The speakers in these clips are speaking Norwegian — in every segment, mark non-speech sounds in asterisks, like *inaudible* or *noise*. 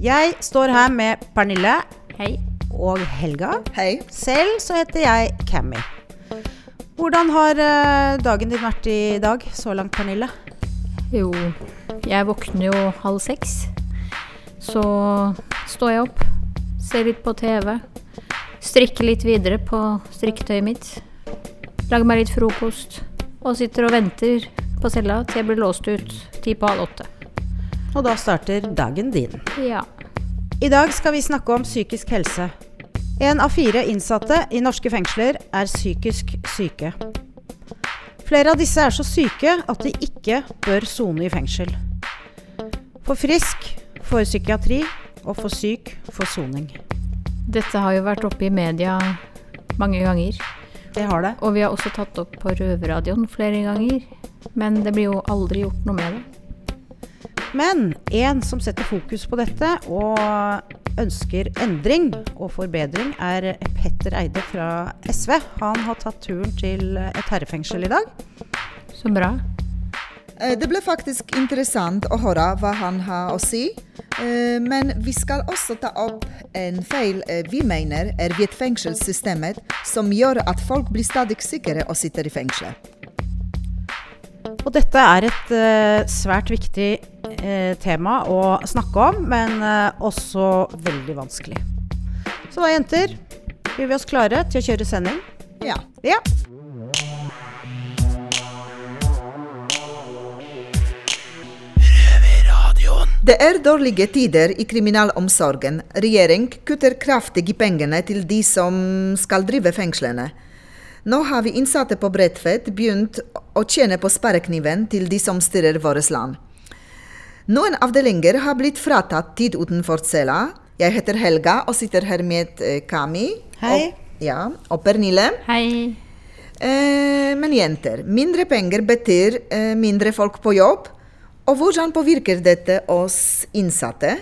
Jeg står her med Pernille Hei. og Helga. Hei. Selv så heter jeg Cammy. Hvordan har eh, dagen din vært i dag så langt, Pernille? Jo, jeg våkner jo halv seks. Så står jeg opp, ser litt på TV, strikker litt videre på strikketøyet mitt. Lager meg litt frokost og sitter og venter på cella til jeg blir låst ut ti på halv åtte. Og da starter dagen din. Ja. I dag skal vi snakke om psykisk helse. En av fire innsatte i norske fengsler er psykisk syke. Flere av disse er så syke at de ikke bør sone i fengsel. For frisk for psykiatri, og for syk for soning. Dette har jo vært oppe i media mange ganger. Det har det. Og vi har også tatt opp på Røverradioen flere ganger. Men det blir jo aldri gjort noe med det. Men en som setter fokus på dette og ønsker endring og forbedring, er Petter Eide fra SV. Han har tatt turen til et herrefengsel i dag. Så bra. Eh, Det ble faktisk interessant å høre hva han har å si. Eh, Men vi skal også ta opp en feil eh, vi mener er ved fengselssystemet, som gjør at folk blir stadig sikre og sitter i fengsel. Og dette er et svært viktig eh, tema å snakke om, men eh, også veldig vanskelig. Så da, jenter, gjør vi oss klare til å kjøre sending? Ja. Ja. Det er dårlige tider i kriminalomsorgen. Regjering kutter kraftig i pengene til de som skal drive fengslene. Nå har vi innsatte på Bredtvet begynt å tjene på sperrekniven til de som styrer vårt land. Noen avdelinger har blitt fratatt tid utenfor cella. Jeg heter Helga og sitter her med eh, Kami. Hei. Og, ja, og Pernille. Hei. Eh, men jenter, mindre penger betyr eh, mindre folk på jobb. Og hvordan påvirker dette oss innsatte?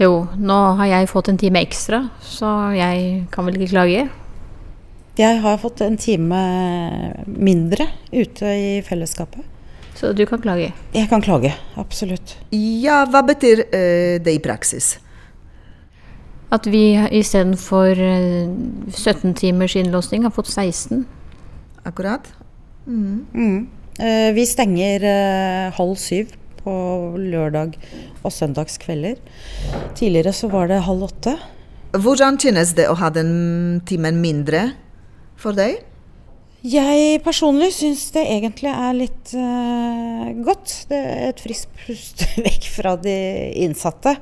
Jo, nå har jeg fått en time ekstra, så jeg kan vel ikke klage. Jeg har fått en time mindre ute i fellesskapet. Så du kan klage. Jeg kan klage, absolutt. Ja, hva betyr eh, det i praksis? At vi istedenfor eh, 17 timers innlåsning har fått 16. Akkurat? Mm. Eh, vi stenger eh, halv syv på lørdag og søndagskvelder. Tidligere så var det halv åtte. Hvordan kjennes det å ha den timen mindre for deg? Jeg personlig syns det egentlig er litt uh, godt. Det er et friskt pust *laughs* vekk fra de innsatte.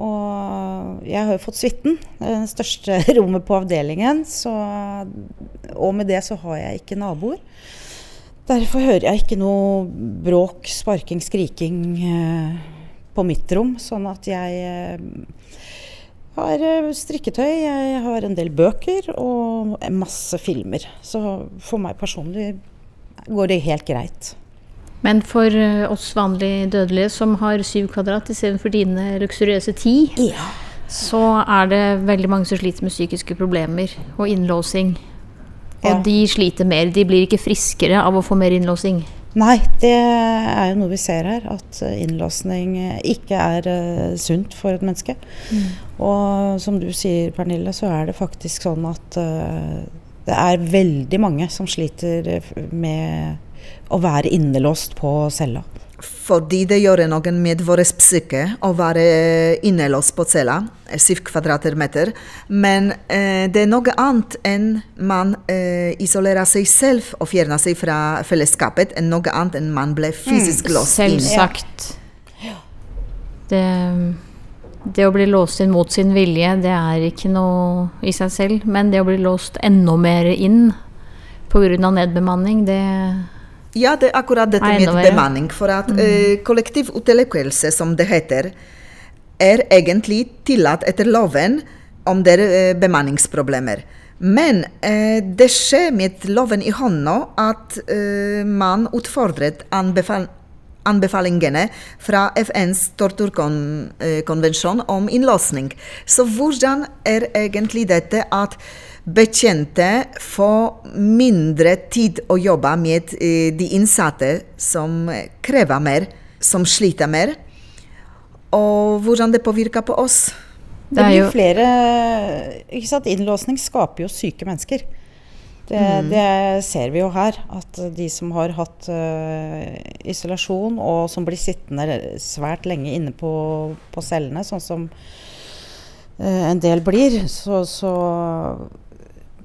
Og jeg har jo fått suiten, det største *laughs* rommet på avdelingen. Så, og med det så har jeg ikke naboer. Derfor hører jeg ikke noe bråk, sparking, skriking uh, på mitt rom. Sånn at jeg eh, har eh, strikketøy, jeg har en del bøker og masse filmer. Så for meg personlig går det helt greit. Men for eh, oss vanlige dødelige som har syv kvadrat istedenfor dine luksuriøse ti, så er det veldig mange som sliter med psykiske problemer og innlåsing. Og Ja. de sliter mer. De blir ikke friskere av å få mer innlåsing. Nei, det er jo noe vi ser her. At eh, innlåsning eh, ikke er eh, sunt for et menneske. Og som du sier, Pernille, så er det faktisk sånn at uh, det er veldig mange som sliter med å være innelåst på cella. Fordi det gjør noe med vår psyke å være innelåst på cella, eh, syv kvadratmeter. Men eh, det er noe annet enn man eh, isolerer seg selv og fjerner seg fra fellesskapet, enn noe annet enn man ble fysisk låst inn. Selvsagt. Det, det å bli låst inn mot sin vilje, det er ikke noe i seg selv. Men det å bli låst enda mer inn pga. nedbemanning, det Ja, det er akkurat dette med bemanning. For at eh, kollektiv utelukkelse, som det heter, er egentlig tillatt etter loven om det er eh, bemanningsproblemer. Men eh, det skjer med loven i hånda at eh, man utfordret anbefal anbefalingene fra FNs torturkonvensjon om innlåsning. Så hvordan er egentlig dette at betjente får mindre tid å jobbe med eh, de innsatte som krever mer, som sliter mer? Og hvordan det påvirker på oss? Det, blir flere ikke sant? Innlåsning skaper jo syke mennesker. Det, det ser vi jo her. At de som har hatt uh, isolasjon, og som blir sittende svært lenge inne på, på cellene, sånn som uh, en del blir, så, så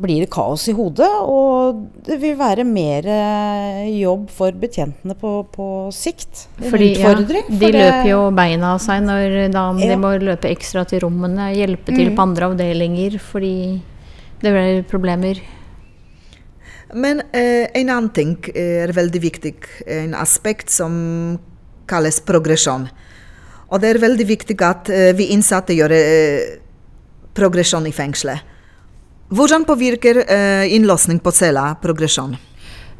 blir det kaos i hodet. Og det vil være mer eh, jobb for betjentene på, på sikt. Fordi ja, utfordring, de det- løper jo beina av seg når da Ja. de må løpe ekstra til rommene, hjelpe til Mm. på andre avdelinger fordi det blir problemer. Men eh, en annen ting er veldig viktig, en aspekt som kalles progresjon. Og det er veldig viktig at eh, vi innsatte gjør eh, progresjon i fengselet. Hvordan påvirker eh, innlåsning på cella progresjon?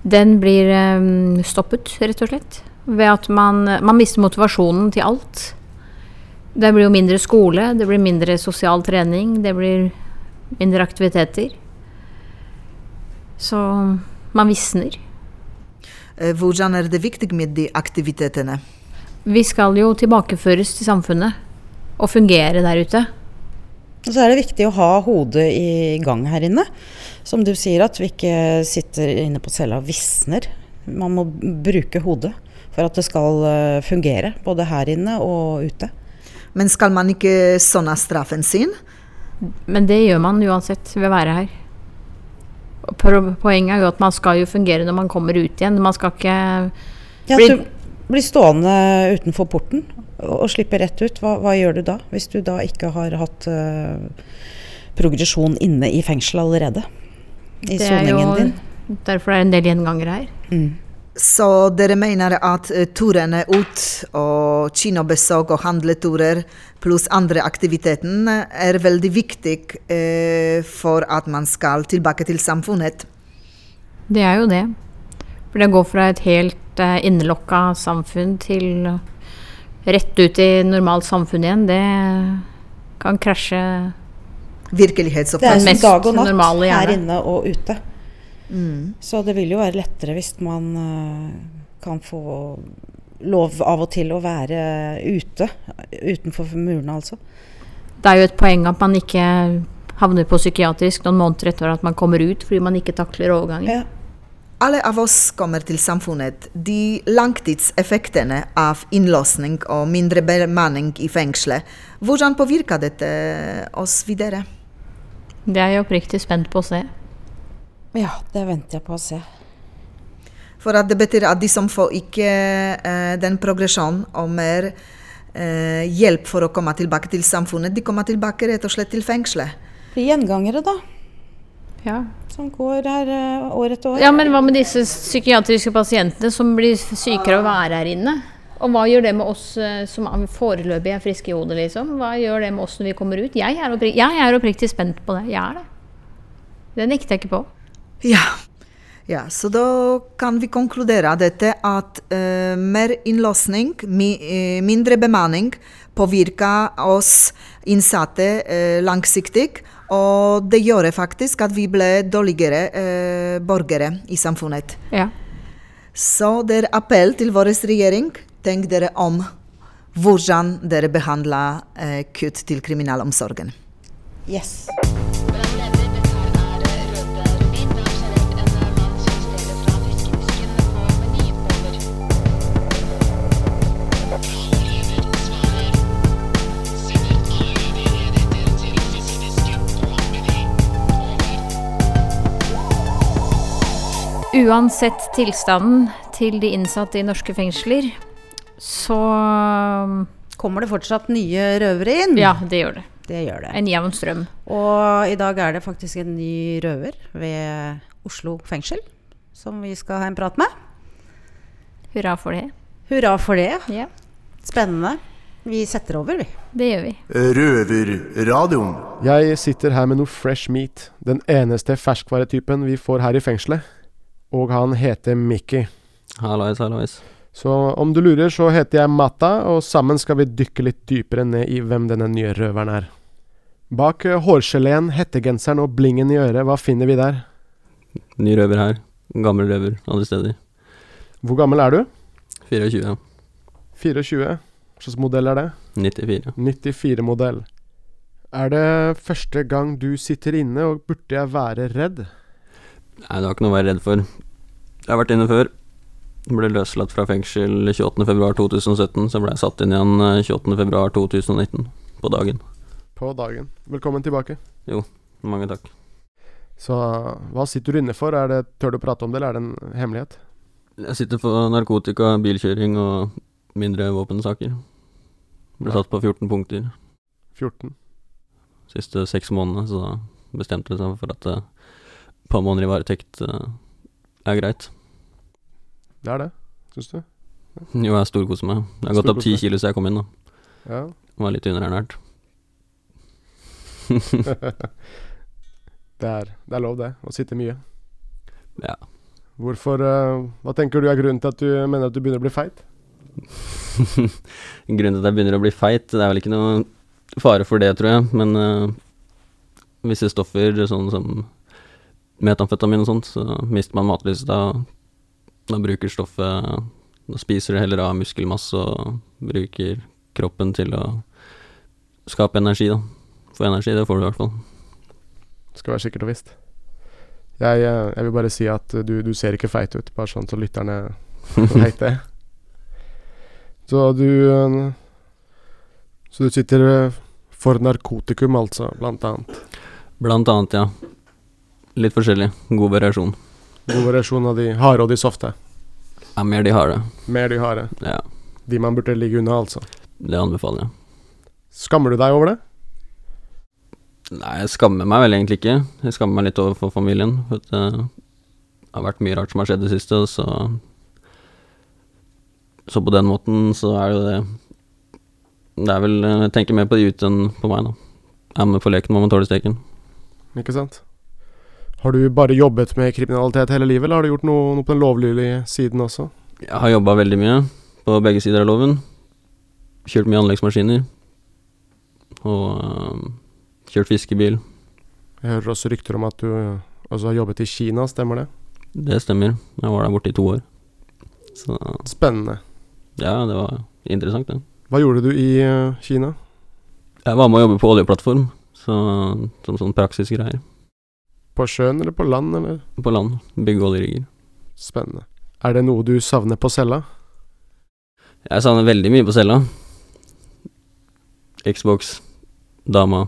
Den blir eh, stoppet, rett og slett. Ved at man, man mister motivasjonen til alt. Det blir jo mindre skole, det blir mindre sosial trening, det blir mindre aktiviteter. Så man visner. Hvordan er det viktig med de aktivitetene? Vi skal jo tilbakeføres til samfunnet og fungere der ute. Og så er det viktig å ha hodet i gang her inne. Som du sier, at vi ikke sitter inne på cella og visner. Man må bruke hodet for at det skal eh, fungere, både her inne og ute. Men skal man ikke sånne straffen sin? Men det gjør man uansett ved å være her. Poenget er jo at man skal jo fungere når man kommer ut igjen. Man skal ikke Ja, at du blir stående utenfor porten og, slipper rett ut. Hva, hva gjør du da, hvis du da ikke har hatt uh, progresjon inne i fengsel allerede? I Det er jo soningen din. derfor det er en del gjengangere her. Mm. Så dere mener at eh, turene ut og kinobesøk og handleturer pluss andre aktiviteter er veldig viktig eh, for at man skal tilbake til samfunnet? Det er jo det. For det går fra et helt eh, innelokka samfunn til rett ut i normalt samfunn igjen. Det kan krasje Det er som dag og natt her inne og ute. Mm. Så det vil jo være lettere hvis man eh, kan få lov av og til å være ute. Utenfor murene, altså. Det er jo et poeng at man ikke havner på psykiatrisk noen måneder etter at man kommer ut fordi man ikke takler overgangen. Ja. Alle av oss kommer til samfunnet. De langtidseffektene av innlåsning og mindre bemanning i fengselet, hvordan påvirker dette oss videre? Det er jeg oppriktig spent på å se. ja, det venter jeg på å se. For at det betyr at de som får ikke eh, den progresjonen og mer eh, hjelp for å komme tilbake til samfunnet, de kommer tilbake rett og slett til fengselet. Gjengangere, da. Ja. Som går her eh, år etter år. ja, men hva med disse psykiatriske pasientene som blir sykere av å være her inne? Og hva gjør det med oss eh, som er- foreløpig er friske i hodet, liksom? Hva gjør det med oss når vi kommer ut? Jeg er, opprik jeg er oppriktig spent på det. Jeg er det. Det nekter jeg ikke på. Ja. ja, så da kan vi konkludere dette at uh, mer innlåsning, mi, uh, mindre bemanning, påvirker oss innsatte uh, langsiktig. Og det gjør faktisk at vi ble dårligere eh, borgere i samfunnet. Ja. Så det er appell til vår regjering. Tenk dere om hvordan dere behandler eh, kutt til kriminalomsorgen. Yes. Uansett tilstanden til de innsatte i norske fengsler, så Kommer det fortsatt nye røvere inn? Ja, det gjør det. Det gjør det. En jevn strøm. Og i dag er det faktisk en ny røver ved Oslo fengsel som vi skal ha en prat med. Hurra for det. Hurra for det. Ja. Spennende. Vi setter over, vi. Det gjør vi. Røverradioen. Jeg sitter her med noe fresh meat. Den eneste ferskvaretypen vi får her i fengselet. Og han heter Mickey. Hallois, hallois. Så om du lurer, så heter jeg Matta, og sammen skal vi dykke litt dypere ned i hvem denne nye røveren er. Bak eh, hårgeleen, hettegenseren og blingen i øret, hva finner vi der? Ny røver her. Gammel røver andre steder. Hvor gammel er du? 24. 24. Hva slags modell er det? 94. 94-modell. Er det første gang du sitter inne, og burde jeg være redd? Nei, det var ikke noe å være redd for. Jeg har vært inne før. Ble løslatt fra fengsel 28.2.2017, så ble jeg satt inn igjen eh, 28.2.2019. På dagen. På dagen. Velkommen tilbake. Jo, Mange takk. Så hva sitter du inne for? Er det, tør du prate om det, eller er det en hemmelighet? Jeg sitter for narkotika, bilkjøring og mindre våpensaker. Ble Ja. satt på 14 punkter 14. siste seks månedene, så da bestemte jeg seg for at eh, par måneder i varetekt eh, er greit. Det er det, syns du? Jo, jeg storkoser meg. Jeg har gått opp ti kilo siden jeg kom inn, da. Ja. Var litt underernært. *laughs* Det er, det er lov, det. Å sitte mye. Ja. Hvorfor uh, Hva tenker du er grunnen til at du mener at du begynner å bli feit? *laughs* Grunnen til at jeg begynner å bli feit, det er vel ikke noe fare for det, tror jeg, men uh, visse stoffer, sånn som metamfetamin og sånt, så mister man matlyst. Da, da bruker stoffet Da spiser det heller av muskelmasse og bruker kroppen til å skape energi, da. Få energi, det får du i hvert fall. Skal være sikkert og visst. Jeg, eh, jeg vil bare si at du, du ser ikke feit ut, bare sånn så lytterne *laughs* veit det. Så du eh, Så du sitter eh, for narkotikum, altså, blant annet. Blant annet, ja. Litt forskjellig. God variasjon. God variasjon av de harde og de softe. Ja, mer de harde. Mer de harde. Ja, De man burde ligge unna, altså. det anbefaler jeg. Skammer du deg over det? Nei, jeg skammer meg vel egentlig ikke. Jeg skammer meg litt overfor familien. For det har vært mye rart som har skjedd i det siste, og så Så på den måten så er det jo det Det er vel Jeg tenker mer på de ute enn på meg, da. Jeg er med på leken, må man tåle steken. Ikke sant? Har du bare jobbet med kriminalitet hele livet, eller har du gjort noe, noe på den lovlydige siden også? Jeg har jobba veldig mye på begge sider av loven. Kjørt mye anleggsmaskiner. Og øhm, kjørt fiskebil. Jeg hører også rykter om at du eh, også har jobbet i Kina, stemmer det? Det stemmer. Jeg var der borte i to år. Så Spennende. ja, det var interessant, det. Hva gjorde du i eh, Kina? Jeg var med å jobbe på oljeplattform, så, som sånn praksisgreier. På sjøen eller på land, eller? På land. Bygge oljerigger. Spennende. Er det noe du savner på cella? Jeg savner veldig mye på cella. Xbox, dama,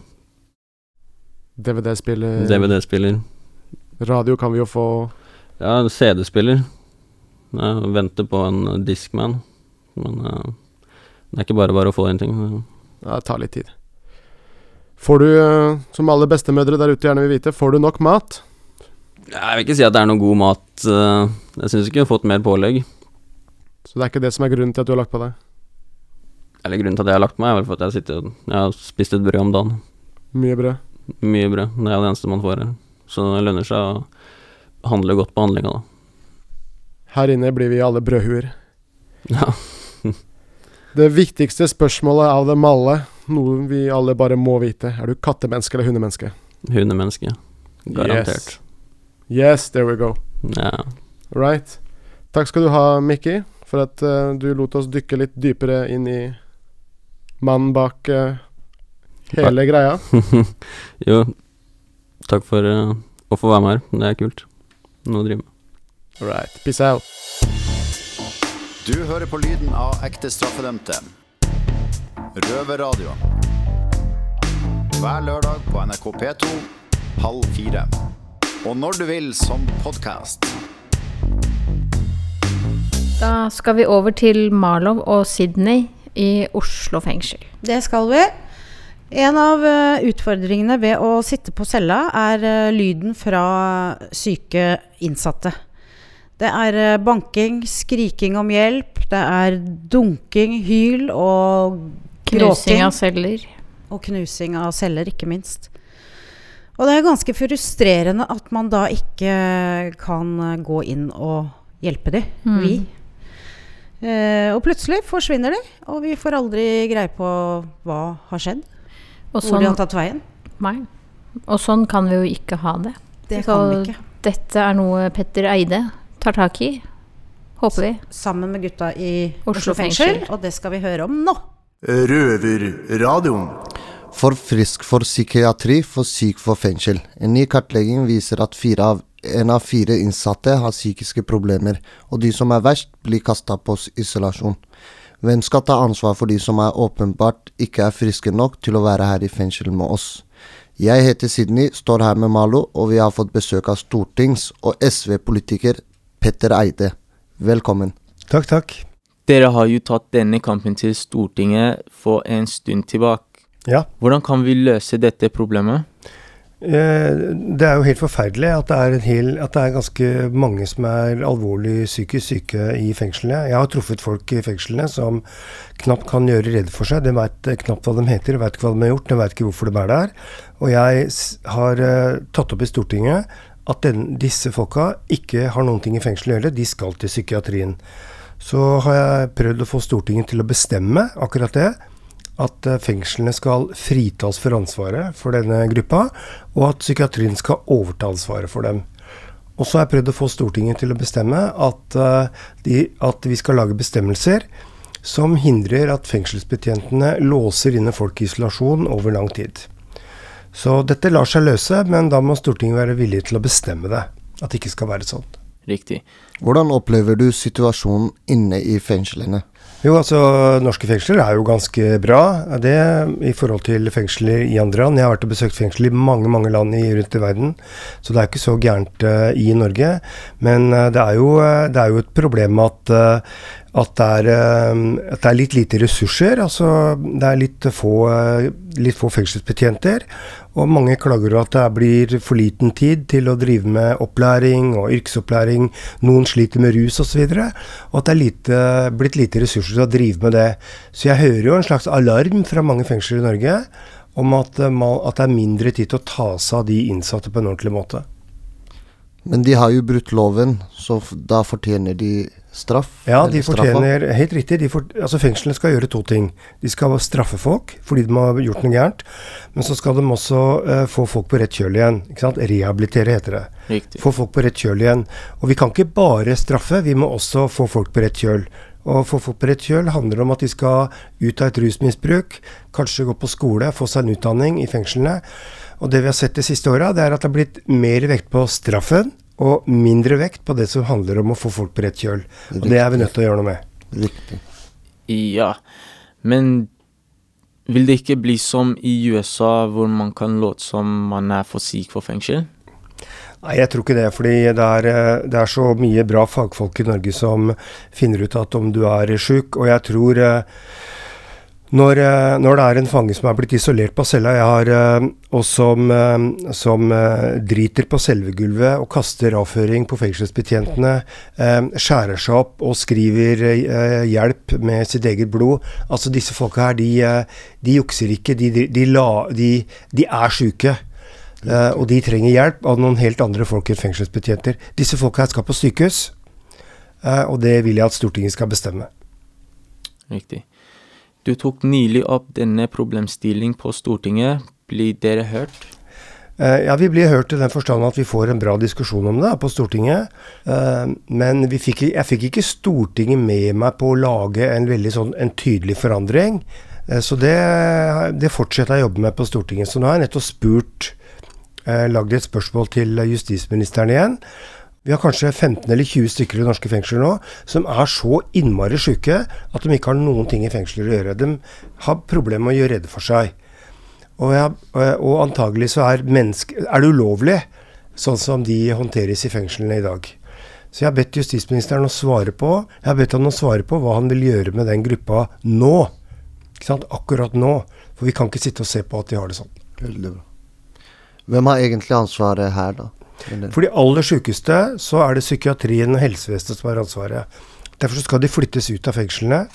DVD-spiller, DVD-spiller. radio kan vi jo få Ja, CD-spiller. Jeg venter på en Discman, men uh, det er ikke bare bare å få en ting. Ja, det tar litt tid. Får du, eh, som alle bestemødre der ute gjerne vil vite, får du nok mat? Jeg vil ikke si at det er noe god mat. eh, Jeg syns ikke jeg har fått mer pålegg. Så det er ikke det som er grunnen til at du har lagt på deg? Eller grunnen til at jeg har lagt meg, er vel for at jeg, sitter, jeg har spist et brød om dagen. Mye brød. Mye brød. Det er det eneste man får her. Så det lønner seg å handle godt på handlinga, da. Her inne blir vi alle brødhuer. Ja. Det viktigste spørsmålet av dem alle, noe vi alle bare må vite, er du kattemenneske eller hundemenneske? Hundemenneske. Garantert. Yes, there we go. Yeah. Right. Takk skal du ha, Mickey, for at uh, du lot oss dykke litt dypere inn i mannen bak uh, hele greia. *laughs* jo, takk for uh, å få være med her. Det er kult. Noe å drive med. Right. Peace out. Du hører på lyden av ekte straffedømte. Røverradioen. Hver lørdag på NRK P2 halv fire. Og når du vil som podkast. Da skal vi over til Marlow og Sydney i Oslo fengsel. Det skal vi. En av eh, utfordringene ved å sitte på cella er eh, lyden fra syke innsatte. Det er eh, banking, skriking om hjelp, det er dunking, hyl og Knusing av celler. og knusing av celler, ikke minst. Og det er ganske frustrerende at man da ikke kan gå inn og hjelpe de, Mm. vi. Eh, og plutselig forsvinner de, og vi får aldri greie på hva har skjedd. Og Hvor de har sånn, tatt veien. nei. og sånn kan vi jo ikke ha det. Det Så kan vi ikke. Dette er noe Petter Eide tar tak i. Håper vi. Sammen med gutta i Oslo Oslo fengsel. og det skal vi høre om nå. Røverradioen. For frisk for psykiatri, for syk for fengsel. En ny kartlegging viser at fire av, en av fire innsatte har psykiske problemer, og de som er verst, blir kasta på isolasjon. Hvem skal ta ansvar for de som er åpenbart ikke er friske nok til å være her i fengsel med oss? Jeg heter Sidney, står her med Malo, og vi har fått besøk av stortings- og SV-politiker Petter Eide. Velkommen. Takk, takk. Dere har jo tatt denne kampen til Stortinget for en stund tilbake. Ja. Hvordan kan vi løse dette problemet? Eh, Det er jo helt forferdelig at det, er en hel, at det er ganske mange som er alvorlig psykisk syke i fengslene. Jeg har truffet folk i fengslene som knapt kan gjøre rede for seg. De veit knapt hva de heter, de veit ikke hva de har gjort, de veit ikke hvorfor de er der. Og jeg har eh, tatt opp i Stortinget at den, disse folka ikke har noen ting i fengselet å gjøre, de skal til psykiatrien. Så har jeg prøvd å få Stortinget til å bestemme akkurat det at eh, fengslene skal fritas for ansvaret for denne gruppa, og at psykiatrien skal overta ansvaret for dem. Og så har jeg prøvd å få Stortinget til å bestemme at, eh, de, at vi skal lage bestemmelser som hindrer at fengselsbetjentene låser inne folk i isolasjon over lang tid. Så dette lar seg løse, men da må Stortinget være villig til å bestemme det. At det ikke skal være sånn. Riktig. Hvordan opplever du situasjonen inne i fengslene? Jo, altså norske fengsler er jo ganske bra. Det i forhold til fengsler i andre land. Jeg har vært og besøkt fengsel i mange mange land i, rundt i verden, så det er ikke så gærent uh, i Norge. Men uh, det, er jo, eh, det er jo et problem at, at, det er, at det er litt lite ressurser. Altså det er litt få, litt få fengselsbetjenter. Og mange klager over at det blir for liten tid til å drive med opplæring og yrkesopplæring. Noen sliter med rus osv. Og, så og at det er lite, blitt lite ressurser til å drive med det. Så jeg hører jo en slags alarm fra mange fengsler i Norge om at, eh, at det er mindre tid til å ta seg av de innsatte på en ordentlig måte. Men de har jo brutt loven, så da fortjener de straff? Ja, de straffa. fortjener Helt riktig. De for, altså Fengslene skal gjøre to ting. De skal straffe folk fordi de har gjort noe gærent. Men så skal de også uh, få folk på rett kjøl igjen. Ikke sant? Rehabilitere, heter det. Riktig. Få folk på rett kjøl igjen. Og vi kan ikke bare straffe, vi må også få folk på rett kjøl. Og få folk på rett kjøl handler om at de skal ut av et rusmisbruk, kanskje gå på skole, få seg en utdanning i fengslene. Og det vi har sett de siste åra, det er at det har blitt mer vekt på straffen og mindre vekt på det som handler om å få folk på rett kjøl. Og det er vi nødt til å gjøre noe med. Riktig. Ja, men vil det ikke bli som i USA, hvor man kan låte som man er for syk for fengsel? Nei, jeg tror ikke det. fordi det er, eh, det er så mye bra fagfolk i Norge som finner ut at om du er sjuk. Og jeg tror eh, når, eh, når det er en fange som er blitt isolert på cella, jeg har, og som, som driter på selve gulvet og kaster avføring på fengselsbetjentene, skjærer seg opp og skriver hjelp med sitt eget blod Altså Disse folka her, de, de jukser ikke. De, de, de er sjuke. Eh, og de trenger hjelp av noen helt andre folk enn fengselsbetjenter. Disse folka her skal på sykehus, uh, og det vil jeg at Stortinget skal bestemme. Riktig. Du tok nylig opp denne problemstilling på Stortinget. Blir dere hørt? Uh, ja, Vi blir hørt i den forstand at vi får en bra diskusjon om det på Stortinget. Men vi fikk, jeg fikk ikke Stortinget med meg på å lage en veldig sånn en tydelig forandring. Så det, det fortsetter jeg å jobbe med på Stortinget. Så nå har jeg nettopp spurt, lagd et spørsmål til justisministeren igjen. Vi har kanskje 15 eller 20 stykker i norske fengsler nå som er så innmari syke at de ikke har noen ting i fengsler å gjøre. De har problemer med å gjøre rede for seg. Og, jeg, og, og antagelig så er, menneske, er det ulovlig, sånn som de håndteres i fengslene i dag. Så jeg har bedt justisministeren å svare på Jeg har bedt han å svare på hva han vil gjøre med den gruppa nå. Ikke sant? Akkurat nå. For vi kan ikke sitte og se på at de har det sånn. Veldig bra. Hvem har egentlig ansvaret her, da? Eller- For de aller sykeste så er det psykiatrien og helsevesenet som har ansvaret. Derfor skal de flyttes ut av fengslene.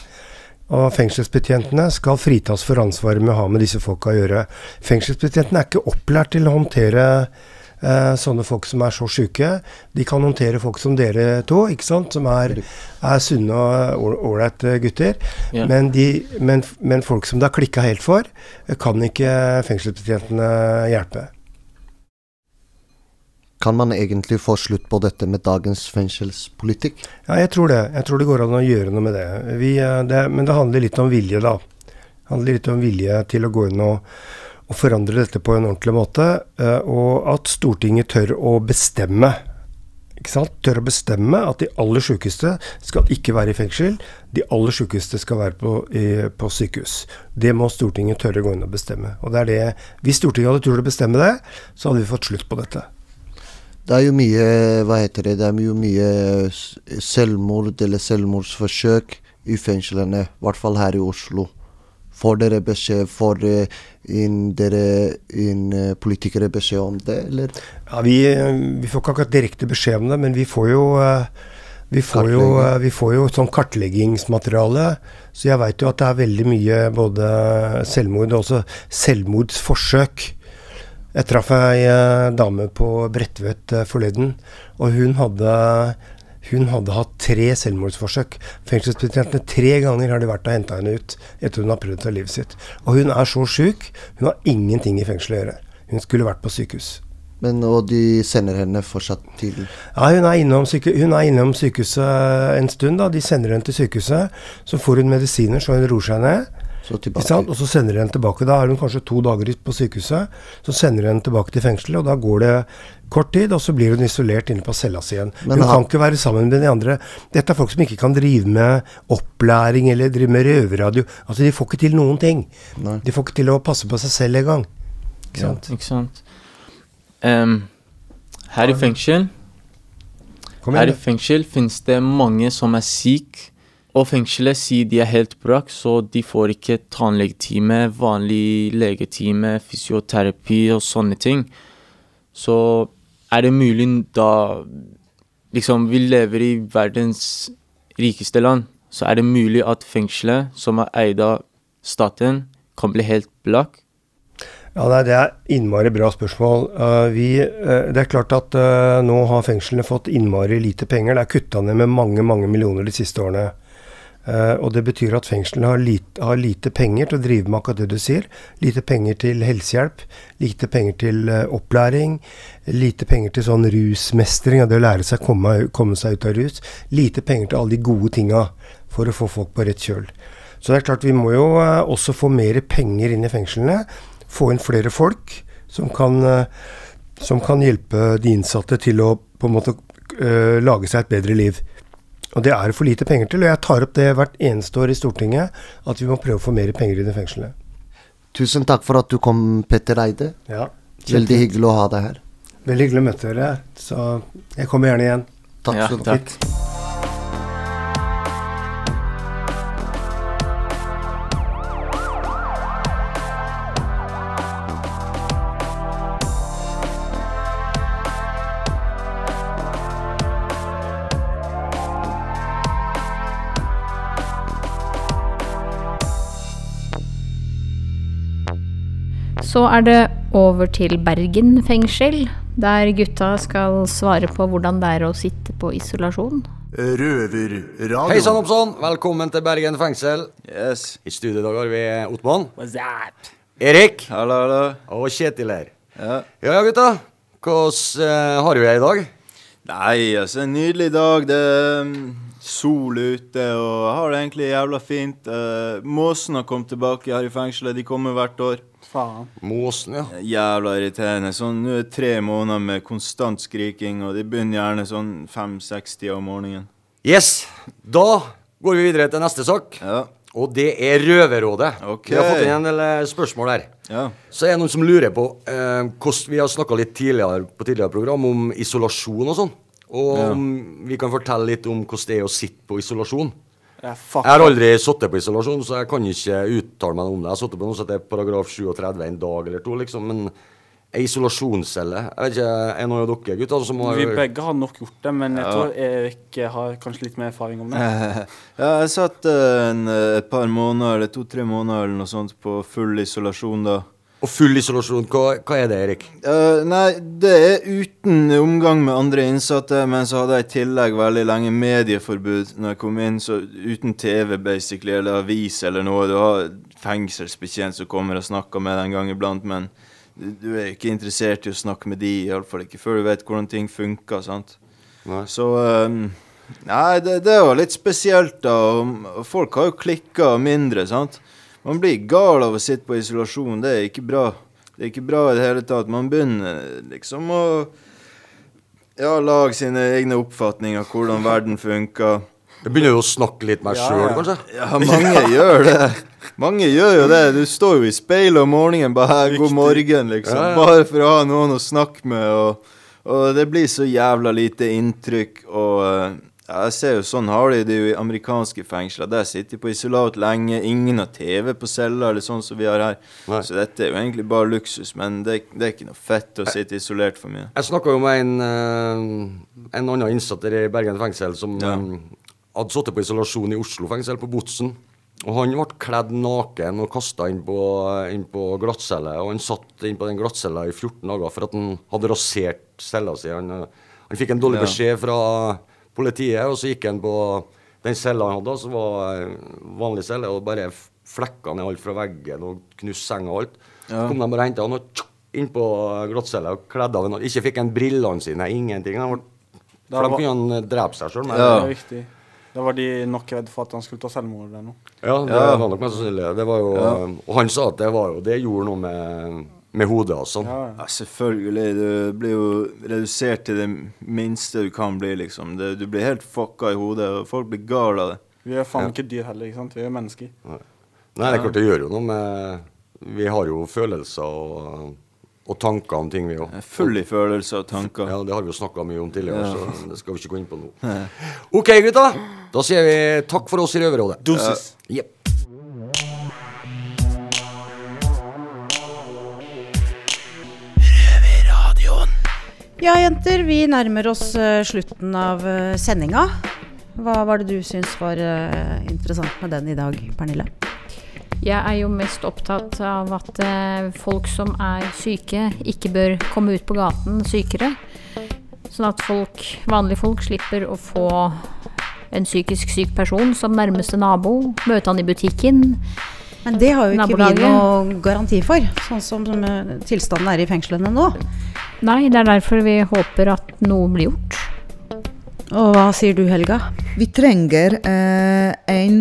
Og fengselsbetjentene skal fritas for ansvaret med å ha med disse folka å gjøre. Fengselsbetjentene er ikke opplært til å håndtere eh, sånne folk som er så sjuke. De kan håndtere folk som dere to, ikke sant? som er, er sunne og ålreite gutter. Ja. Men, de, men, men folk som det har klikka helt for, kan ikke fengselsbetjentene hjelpe. Kan man egentlig få slutt på dette med dagens fengselspolitikk? Ja, jeg tror det. Jeg tror det går an å gjøre noe med det. Vi, eh, det men det handler litt om vilje, da. Det handler litt om vilje til å gå inn og, og forandre dette på en ordentlig måte. eh, Og at Stortinget tør å bestemme. Ikke sant? Tør å bestemme at de aller sykeste skal ikke være i fengsel. De aller sykeste skal være på, i, på sykehus. Det må Stortinget tørre å gå inn og bestemme. Og det er det, Hvis Stortinget hadde turt å bestemme det, så hadde vi fått slutt på dette. Det er jo mye Hva heter det? Det er jo mye selvmord eller selvmordsforsøk i fengslene. I hvert fall her i Oslo. Får dere beskjed Får eh, dere inn eh, politikere beskjed om det, eller? Ja, vi, vi får ikke akkurat direkte beskjed om det, men vi får jo eh, vi får jo, vi får jo sånn kartleggingsmateriale. Så jeg veit jo at det er veldig mye både selvmord og også selvmordsforsøk. Jeg traff ei eh, dame på Bredtvet eh, forleden, og hun hadde, hun hadde hatt tre selvmordsforsøk. Fengselsbetjentene tre ganger har de vært og henta henne ut etter hun har prøvd å ta livet sitt. Og hun er så sjuk, hun har ingenting i fengselet å gjøre. Hun skulle vært på sykehus. Men og de sender henne fortsatt til Ja, hun er, innom syke, hun er innom sykehuset en stund. da, De sender henne til sykehuset. Så får hun medisiner så hun roer seg ned. Så tilbake. sant? Og så sender de henne tilbake. Da er hun kanskje to dager på sykehuset. Så sender de henne tilbake til fengselet, og da går det kort tid, og så blir hun isolert inne på cella si igjen. Men hun han- kan ikke være sammen med de andre. Dette er folk som ikke kan drive med opplæring eller drive med røverradio. Altså, de får ikke til noen ting. Nei. De får ikke til å passe på seg selv engang. Ikke Ja, ikke sant. Um, her i fengsel Kom Her i fengsel finnes det mange som er syke, og fengselet sier de er helt brak, så de får ikke tannlegetime, vanlig legetime, fysioterapi og sånne ting. Så er det mulig da Liksom, vi lever i verdens rikeste land, så er det mulig at fengselet, som er eid av staten, kan bli helt blakk. Ja, nei, Det er innmari bra spørsmål. Uh, vi, uh, det er klart at uh, nå har fengslene fått innmari lite penger. Det er kutta ned med mange mange millioner de siste årene. Eh, og Det betyr at fengslene har lite, har lite penger til å drive med akkurat det du sier. Lite penger til helsehjelp, lite penger til eh, opplæring, lite penger til sånn rusmestring, det å lære seg å komme, komme seg ut av rus. Lite penger til alle de gode tinga for å få folk på rett kjøl. Så det er klart vi må jo eh, også få mer penger inn i fengslene. Få inn flere folk som kan, som kan hjelpe de innsatte til å på en måte lage seg et bedre liv. Og det er det for lite penger til. Og jeg tar opp det hvert eneste år i Stortinget, at vi må prøve å få mer penger i i fengslene. Tusen takk for at du kom, Petter Eide. Ja. Veldig hyggelig å ha deg her. Veldig hyggelig å møte dere. Så jeg kommer gjerne igjen. Takk Ja, skal du ha. Så er det over til Bergen fengsel, der gutta skal svare på hvordan det er å sitte på isolasjon. Røverradio. Hei sann, oppsann. Velkommen til Bergen fengsel. Yes. I studio i dag har vi Ottmann, What's up? Erik Hallo, hallo. og Kjetil her. Ja. Ja ja, gutta. Hvordan uh, har vi det i dag? Nei, altså, en nydelig dag. Det sol ute, og har det egentlig jævla fint. Uh, Måsen har kommet tilbake her i fengselet. De kommer hvert år. Faen. Måsen, ja. Jævla irriterende. Sånn, Nå er det tre måneder med konstant skriking, og de begynner gjerne sånn fem-seks-tida om morgenen. Yes. Da går vi videre til neste sak. Ja. Og det er Røverrådet. Ok. Vi har fått inn en del eh, spørsmål der. ja. Så er det noen som lurer på eh, hvordan Vi har snakka litt tidligere på tidligere program om isolasjon og sånn. Og Ja. om vi kan fortelle litt om hvordan det er å sitte på isolasjon. Ja. Jeg har aldri sittet på isolasjon, så jeg kan ikke uttale meg om det. Jeg har sittet på noe som heter paragraf 37 en dag eller to, liksom. Men ei isolasjonscelle. Jeg vet ikke, Er noen av dere gutter som har Vi begge har nok gjort det, men jeg Ja. tror Erik har kanskje litt mer erfaring om det. *laughs* Ja, jeg satt eh, en, eh, et par måneder, eller to-tre måneder eller noe sånt, på full isolasjon da. Og full isolasjon, hva, hva er det, Erik? Uh, nei, det er uten omgang med andre innsatte, men så hadde jeg i tillegg veldig lenge medieforbud når jeg kom inn, så uten TV basically, eller avis eller noe. Du har fengselsbetjent som kommer og snakker med deg en gang iblant, men du, er ikke interessert i å snakke med de, iallfall ikke før du vet hvordan ting funker, sant. Så um, Nei, det, det var litt spesielt, da. Folk har jo klikka mindre, sant. Man blir gal av å sitte på isolasjon. Det er ikke bra. Det er ikke bra i det hele tatt. Man begynner liksom å ja, lage sine egne oppfatninger av hvordan verden funker. Du begynner jo å snakke litt med deg sjøl, kanskje? Ja, mange gjør det. Mange gjør jo det. Du står jo i speilet om morgenen bare her, 'god morgen', liksom. Ja, ja. Bare for å ha noen å snakke med. Og, og det blir så jævla lite inntrykk. Og eh, ja, jeg ser jo sånn har de det jo i amerikanske fengsler. Der sitter de på isolat lenge. Ingen har TV på cella, eller sånn som vi har her. Så dette er jo egentlig bare luksus. Men det, det er ikke noe fett å sitte isolert for mye. Jeg snakka jo med en, eh, en annen innsatt i Bergen fengsel som ja. hadde sittet på isolasjon i Oslo fengsel, på Botsen. Og han ble kledd naken og kasta inn på, inn på glattcelle. Og han satt inn på den glattcella i 14 dager for at han hadde rasert cella si. Han, eh, han fikk en dårlig beskjed fra politiet, og så gikk han på den cella han hadde, som var vanlig celle, og bare flekka ned alt fra veggen og knuste senga og alt. Så kom de og henta han og tsk, inn på glattcella og kledde av han. Ikke fikk han brillene sine, ingenting. Han Da for da var- kunne han drepe seg sjøl. Det er viktig. Da var de nok redd for at han skulle ta selvmord eller noe. Ja, det Ja. var nok mest sannsynlig. Det var jo, Ja. Og han sa at det var jo Det gjorde noe med, med hodet hans. sånn. Ja, selvfølgelig. Du blir jo redusert til det minste du kan bli, liksom. Det, du blir helt fucka i hodet, og folk blir gale av det. Vi er faen Ja. ikke dyr heller, ikke sant? Vi er mennesker. Nei, det er klart det gjør jo noe med Vi har jo følelser og, og tanker om ting, vi òg. Full i følelser og tanker. Ja, det har vi jo snakka mye om tidligere, Ja. så det skal vi ikke gå inn på nå. *laughs* OK, gutta. Da sier vi takk for oss i Røverrådet. Doses. Jepp. Ja, jenter, vi nærmer oss eh, slutten av uh, sendinga. Hva var det du syns var eh, interessant med den i dag, Pernille? Jeg er jo mest opptatt av at eh, folk som er syke, ikke bør komme ut på gaten sykere. Sånn at folk, vanlige folk slipper å få en psykisk syk person som nærmeste nabo, møte han i butikken. Men det har jo ikke vi noe garanti for, sånn som som, eh, tilstanden er i fengslene nå. Nei, det er derfor vi håper at noe blir gjort. Og hva sier du, Helga? Vi trenger eh, en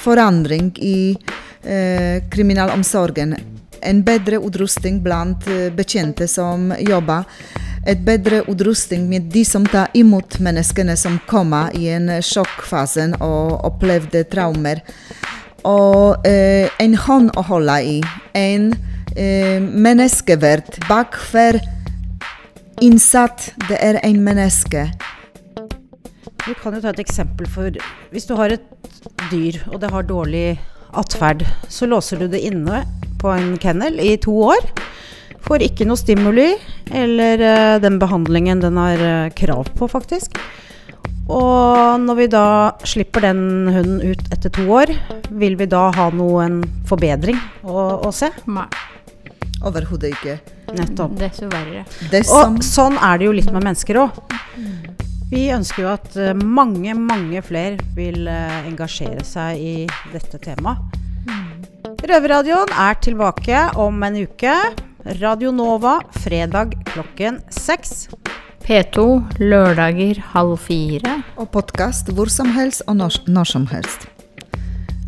forandring i eh, kriminalomsorgen. En bedre utrustning blant eh, bekjente som jobber. Et bedre utrustning med de som tar imot menneskene som kommer i en sjokkfase og opplevde traumer. Og eh, en hånd å holde i. En eh, menneskeverd bak hver innsatt. Det er en menneske. Vi kan jo ta et eksempel for Hvis du har et dyr, og det har dårlig atferd, så låser du det inne på en kennel i to år. Får ikke noe stimuli eller eh, den behandlingen den har eh, krav på, faktisk. Og når vi da slipper den hunden ut etter to år, vil vi da ha noen forbedring å, å se? Nei. Overhodet ikke. Nettopp. Desto verre. Det som Og sånn er det jo litt med mennesker òg. Vi ønsker jo at eh, mange, mange flere vil eh, engasjere seg i dette temaet. Røverradioen er tilbake om en uke. Radio Nova fredag klokken seks. P2 lørdager halv fire. Og podkast hvor som helst og når, når som helst.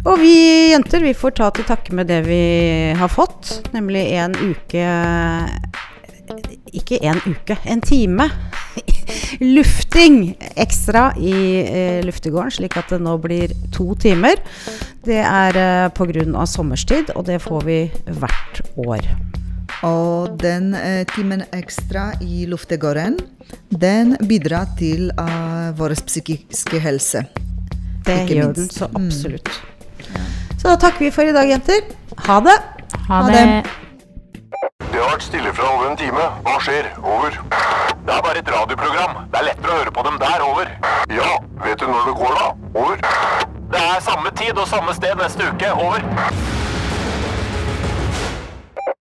Og vi jenter vi får ta til takke med det vi har fått, nemlig en uke Ikke en uke, en time. *laughs* Lufting ekstra i eh, luftegården, slik at det nå blir to timer. Det er eh, pga. sommerstid, og det får vi hvert år. Og den eh, timen ekstra i luftegården, den bidrar til eh, vår psykiske helse. Det gjør minst. den så absolutt. Så da takker vi for i dag, jenter. Ha det. Ha Ha det. det. Har vært stille fra over en time. Hva skjer? Over. Det er bare et radioprogram. Det er lettere å høre på dem der. Over. Ja, vet du når det går, da? Over. Det er samme tid og samme sted neste uke. Over.